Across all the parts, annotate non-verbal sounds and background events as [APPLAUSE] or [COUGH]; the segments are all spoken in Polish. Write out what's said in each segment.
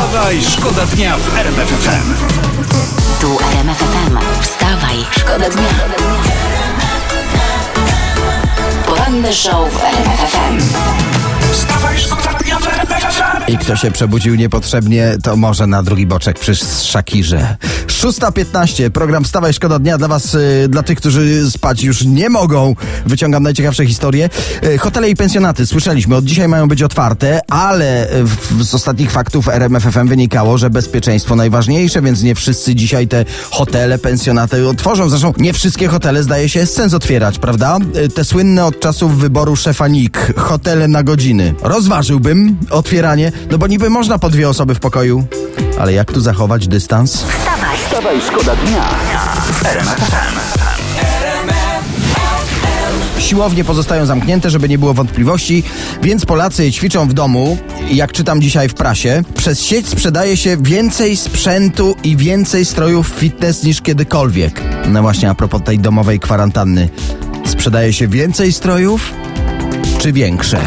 Wstawaj, szkoda dnia w RMF FM. Tu RMF FM. Wstawaj, szkoda dnia. Poranny show w RMF FM. Wstawaj, szkoda dnia w RMF FM. I kto się przebudził niepotrzebnie, to może na drugi boczek przy Szakirze. 6.15, program Wstawaj Szkoda Dnia dla was, y, dla tych, którzy spać już nie mogą. Wyciągam najciekawsze historie. Y, hotele i pensjonaty, słyszeliśmy, od dzisiaj mają być otwarte, ale z ostatnich faktów RMFFM wynikało, że bezpieczeństwo najważniejsze, więc nie wszyscy dzisiaj te hotele, pensjonaty otworzą. Zresztą nie wszystkie hotele zdaje się sens otwierać, prawda? Y, Te słynne od czasów wyboru szefa NIK, hotele na godziny. Rozważyłbym otwieranie, no bo niby można po dwie osoby w pokoju, ale jak tu zachować dystans? Wstawaj, Wstawaj, szkoda dnia w RMF FM. Siłownie pozostają zamknięte, żeby nie było wątpliwości, więc Polacy ćwiczą w domu. Jak czytam dzisiaj w prasie, przez sieć sprzedaje się więcej sprzętu i więcej strojów fitness niż kiedykolwiek. No właśnie, a propos tej domowej kwarantanny. Sprzedaje się więcej strojów czy większe?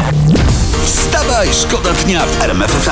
Wstawaj, szkoda dnia w RMF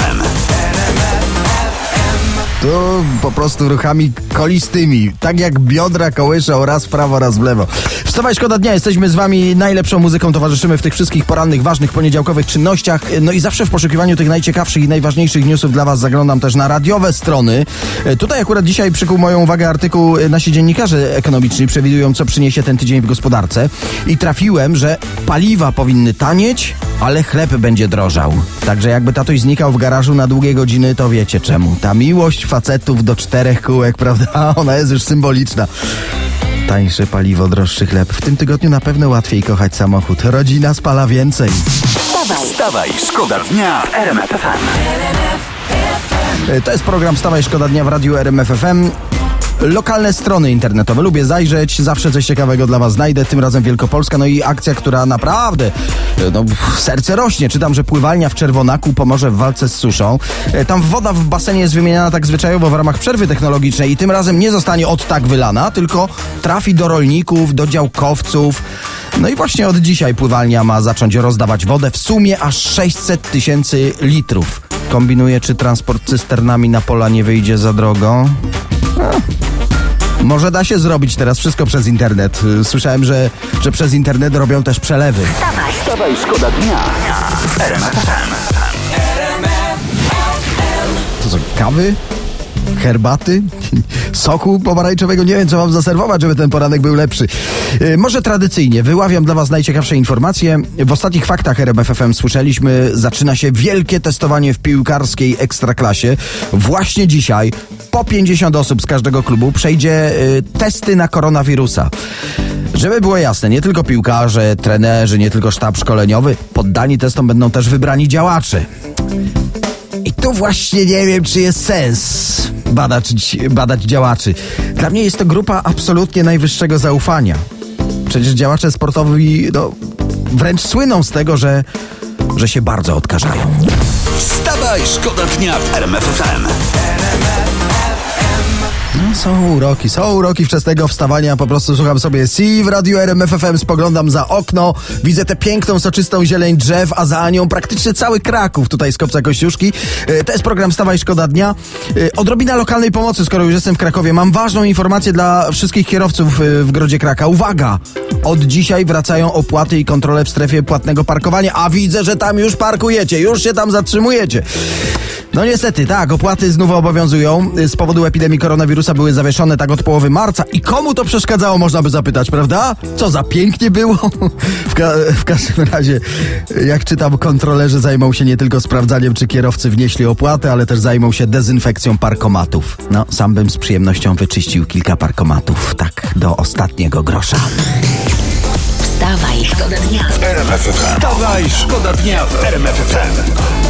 To po prostu ruchami kolistymi. Tak jak biodra kołyszą raz w prawo, raz w lewo. Wstawaj, szkoda dnia. Jesteśmy z wami najlepszą muzyką. Towarzyszymy w tych wszystkich porannych, ważnych, poniedziałkowych czynnościach. No i zawsze w poszukiwaniu tych najciekawszych i najważniejszych newsów dla was zaglądam też na radiowe strony. E, Tutaj akurat dzisiaj przykuł moją uwagę artykuł e, nasi dziennikarze ekonomiczni przewidują, co przyniesie ten tydzień w gospodarce. I trafiłem, że paliwa powinny tanieć, ale chleb będzie drożał. Także jakby tatuś znikał w garażu na długie godziny, to wiecie czemu. Ta miłość facetów do czterech kółek, prawda? [LAUGHS] Ona jest już symboliczna. Tańsze paliwo, droższy chleb. W tym tygodniu na pewno łatwiej kochać samochód. Rodzina spala więcej. wstawaj, Wstawaj, szkoda dnia w RMF FM. To jest program Stawaj Szkoda Dnia w Radiu RMF FM. Lokalne strony internetowe. Lubię zajrzeć, zawsze coś ciekawego dla Was znajdę, tym razem Wielkopolska. No i akcja, która naprawdę, e, no, serce rośnie. Czytam, że pływalnia w Czerwonaku pomoże w walce z suszą. E, Tam woda w basenie jest wymieniana tak zwyczajowo w ramach przerwy technologicznej i tym razem nie zostanie od tak wylana, tylko trafi do rolników, do działkowców. No i właśnie od dzisiaj pływalnia ma zacząć rozdawać wodę w sumie aż 600 tysięcy litrów. Kombinuję, czy transport cysternami na pola nie wyjdzie za drogo. Może da się zrobić teraz wszystko przez internet. Y, Słyszałem, że, że przez internet robią też przelewy. wstawaj, Wstawaj, szkoda dnia w RMF FM. To co, kawy? Herbaty? Soku pomarańczowego? Nie wiem, co mam zaserwować, żeby ten poranek był lepszy. Y, Może tradycyjnie wyławiam dla Was najciekawsze informacje. W ostatnich faktach RMFFM słyszeliśmy, zaczyna się wielkie testowanie w piłkarskiej ekstraklasie. Właśnie dzisiaj po 50 osób z każdego klubu przejdzie y, testy na koronawirusa. Żeby było jasne, nie tylko piłkarze, trenerzy, nie tylko sztab szkoleniowy, poddani testom będą też wybrani działacze. I tu właśnie nie wiem, czy jest sens badać, badać działaczy. Dla mnie jest to grupa absolutnie najwyższego zaufania. Przecież działacze sportowi no, wręcz słyną z tego, że, że się bardzo odkażają. Wstawaj, szkoda dnia w RMF FM. No, są uroki, są uroki wczesnego wstawania. Po prostu słucham sobie C w radiu RMFFM, spoglądam za okno, widzę tę piękną, soczystą zieleń drzew, a za nią praktycznie cały Kraków tutaj z Kopca Kościuszki. E, To jest program Wstawaj Szkoda Dnia. E, Odrobina lokalnej pomocy, skoro już jestem w Krakowie. Mam ważną informację dla wszystkich kierowców e, w Grodzie Kraka. Uwaga! Od dzisiaj wracają opłaty i kontrole w strefie płatnego parkowania, a widzę, że tam już parkujecie, już się tam zatrzymujecie. No niestety, tak, opłaty znów obowiązują. Z powodu epidemii koronawirusa były zawieszone tak od połowy marca. I komu to przeszkadzało, można by zapytać, prawda? Co za pięknie było? [LAUGHS] W, ka- w każdym razie, jak czytam, kontrolerzy zajmą się nie tylko sprawdzaniem, czy kierowcy wnieśli opłaty, ale też zajmą się dezynfekcją parkomatów. No, sam bym z przyjemnością wyczyścił kilka parkomatów, tak do ostatniego grosza. wstawaj, szkoda dnia. RMF FM. Wstawaj, szkoda dnia w RMF FM.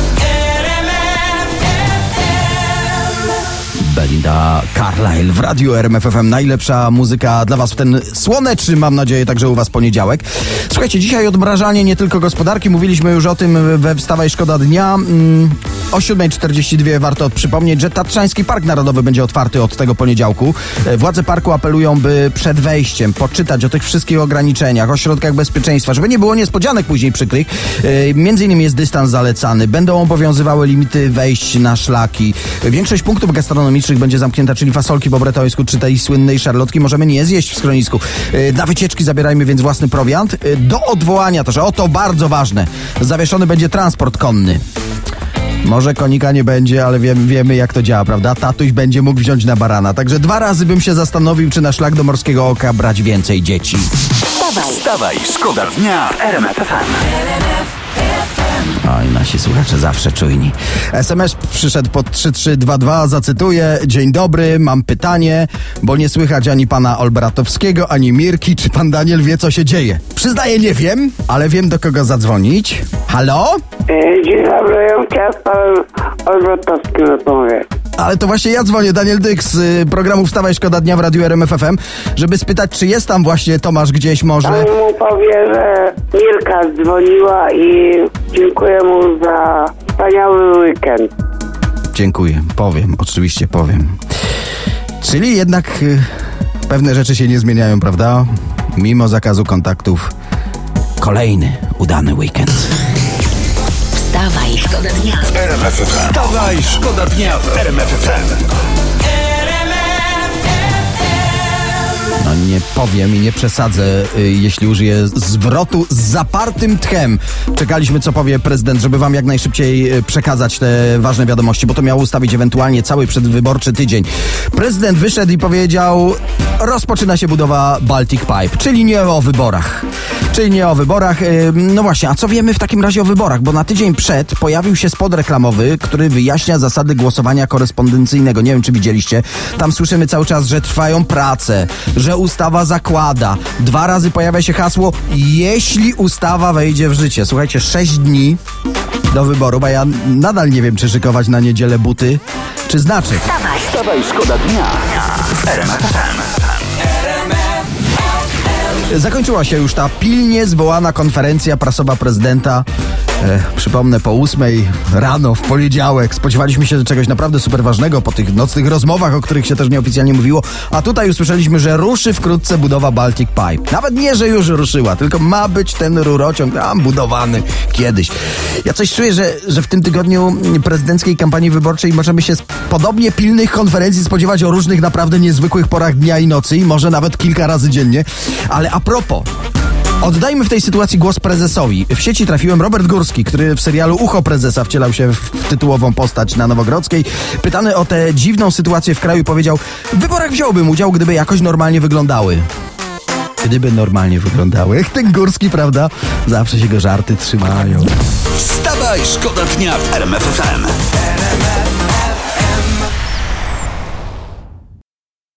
Belinda Carlyle w Radiu RMFFM. Najlepsza muzyka dla Was w ten słoneczny, mam nadzieję, także u Was poniedziałek. Słuchajcie, dzisiaj odmrażanie nie tylko gospodarki. Mówiliśmy już o tym we Wstawaj Szkoda Dnia. Mm, O 7.42 warto przypomnieć, że Tatrzański Park Narodowy będzie otwarty od tego poniedziałku. E, Władze parku apelują, by przed wejściem poczytać o tych wszystkich ograniczeniach, o środkach bezpieczeństwa, żeby nie było niespodzianek później przykrych. E, Między innymi jest dystans zalecany. Będą obowiązywały limity wejść na szlaki. Większość punktów gastronomicznych będzie zamknięta, czyli fasolki po bretońsku, czy tej słynnej szarlotki możemy nie zjeść w schronisku. E, Na wycieczki zabierajmy więc własny prowiant. E, Do odwołania to, że oto bardzo ważne, zawieszony będzie transport konny. Może konika nie będzie, ale wiem, wiemy jak to działa, prawda? Tatuś będzie mógł wziąć na barana. Także dwa razy bym się zastanowił, czy na szlak do Morskiego Oka brać więcej dzieci. Wstawaj, Wstawaj, szkoda dnia w RMF FM. Oj, nasi słuchacze zawsze czujni. SMS przyszedł pod 3322, zacytuję. Dzień dobry, mam pytanie, bo nie słychać ani pana Olbratowskiego, ani Mirki, czy pan Daniel wie, co się dzieje. Przyznaję, nie wiem, ale wiem, do kogo zadzwonić. Halo? E, Dzień dobry, ja chciałem z panem Olbratowskim rozmawiać. Ale to właśnie ja dzwonię, Daniel Dyk z y, programu Wstawaj Szkoda Dnia w Radiu RMFFM, żeby spytać, czy jest tam właśnie Tomasz gdzieś może. Pan mu powie, że Mirka dzwoniła i dziękuję mu za wspaniały weekend. Dziękuję, powiem, oczywiście powiem. Czyli jednak y, pewne rzeczy się nie zmieniają, prawda? Mimo zakazu kontaktów, kolejny udany weekend. Szkoda dnia. RMF FM. Wstawaj, szkoda dnia w RMF FM. No nie powiem i nie przesadzę, y, jeśli użyję zwrotu z zapartym tchem. Czekaliśmy, co powie prezydent, żeby wam jak najszybciej y, przekazać te ważne wiadomości, bo to miało ustawić ewentualnie cały przedwyborczy tydzień. Prezydent wyszedł i powiedział, rozpoczyna się budowa Baltic Pipe, czyli nie o wyborach. Czyli nie o wyborach. No właśnie, a co wiemy w takim razie o wyborach? Bo na tydzień przed pojawił się spot reklamowy, który wyjaśnia zasady głosowania korespondencyjnego. Nie wiem, czy widzieliście. Tam słyszymy cały czas, że trwają prace, że ustawa zakłada. Dwa razy pojawia się hasło, jeśli ustawa wejdzie w życie. Słuchajcie, sześć dni do wyborów, a ja nadal nie wiem, czy szykować na niedzielę buty, czy znaczy. Wstawaj, szkoda dnia w RMF FM. Zakończyła się już ta pilnie zwołana konferencja prasowa prezydenta. E, przypomnę, po ósmej rano w poniedziałek. Spodziewaliśmy się czegoś naprawdę super ważnego po tych nocnych rozmowach, o których się też nieoficjalnie mówiło. A tutaj usłyszeliśmy, że ruszy wkrótce budowa Baltic Pipe. Nawet nie, że już ruszyła, tylko ma być ten rurociąg tam budowany kiedyś. Ja coś czuję, że, że w tym tygodniu prezydenckiej kampanii wyborczej możemy się z podobnie pilnych konferencji spodziewać o różnych naprawdę niezwykłych porach dnia i nocy i może nawet kilka razy dziennie. Ale a propos, Oddajmy w tej sytuacji głos prezesowi. W sieci trafiłem Robert Górski, który w serialu Ucho Prezesa wcielał się w tytułową postać na Nowogrodzkiej. Pytany o tę dziwną sytuację w kraju powiedział, w wyborach wziąłbym udział, gdyby jakoś normalnie wyglądały. Gdyby normalnie wyglądały. [LAUGHS] Ten Górski, prawda? Zawsze się go żarty trzymają. Wstawaj, szkoda dnia w RMF FM.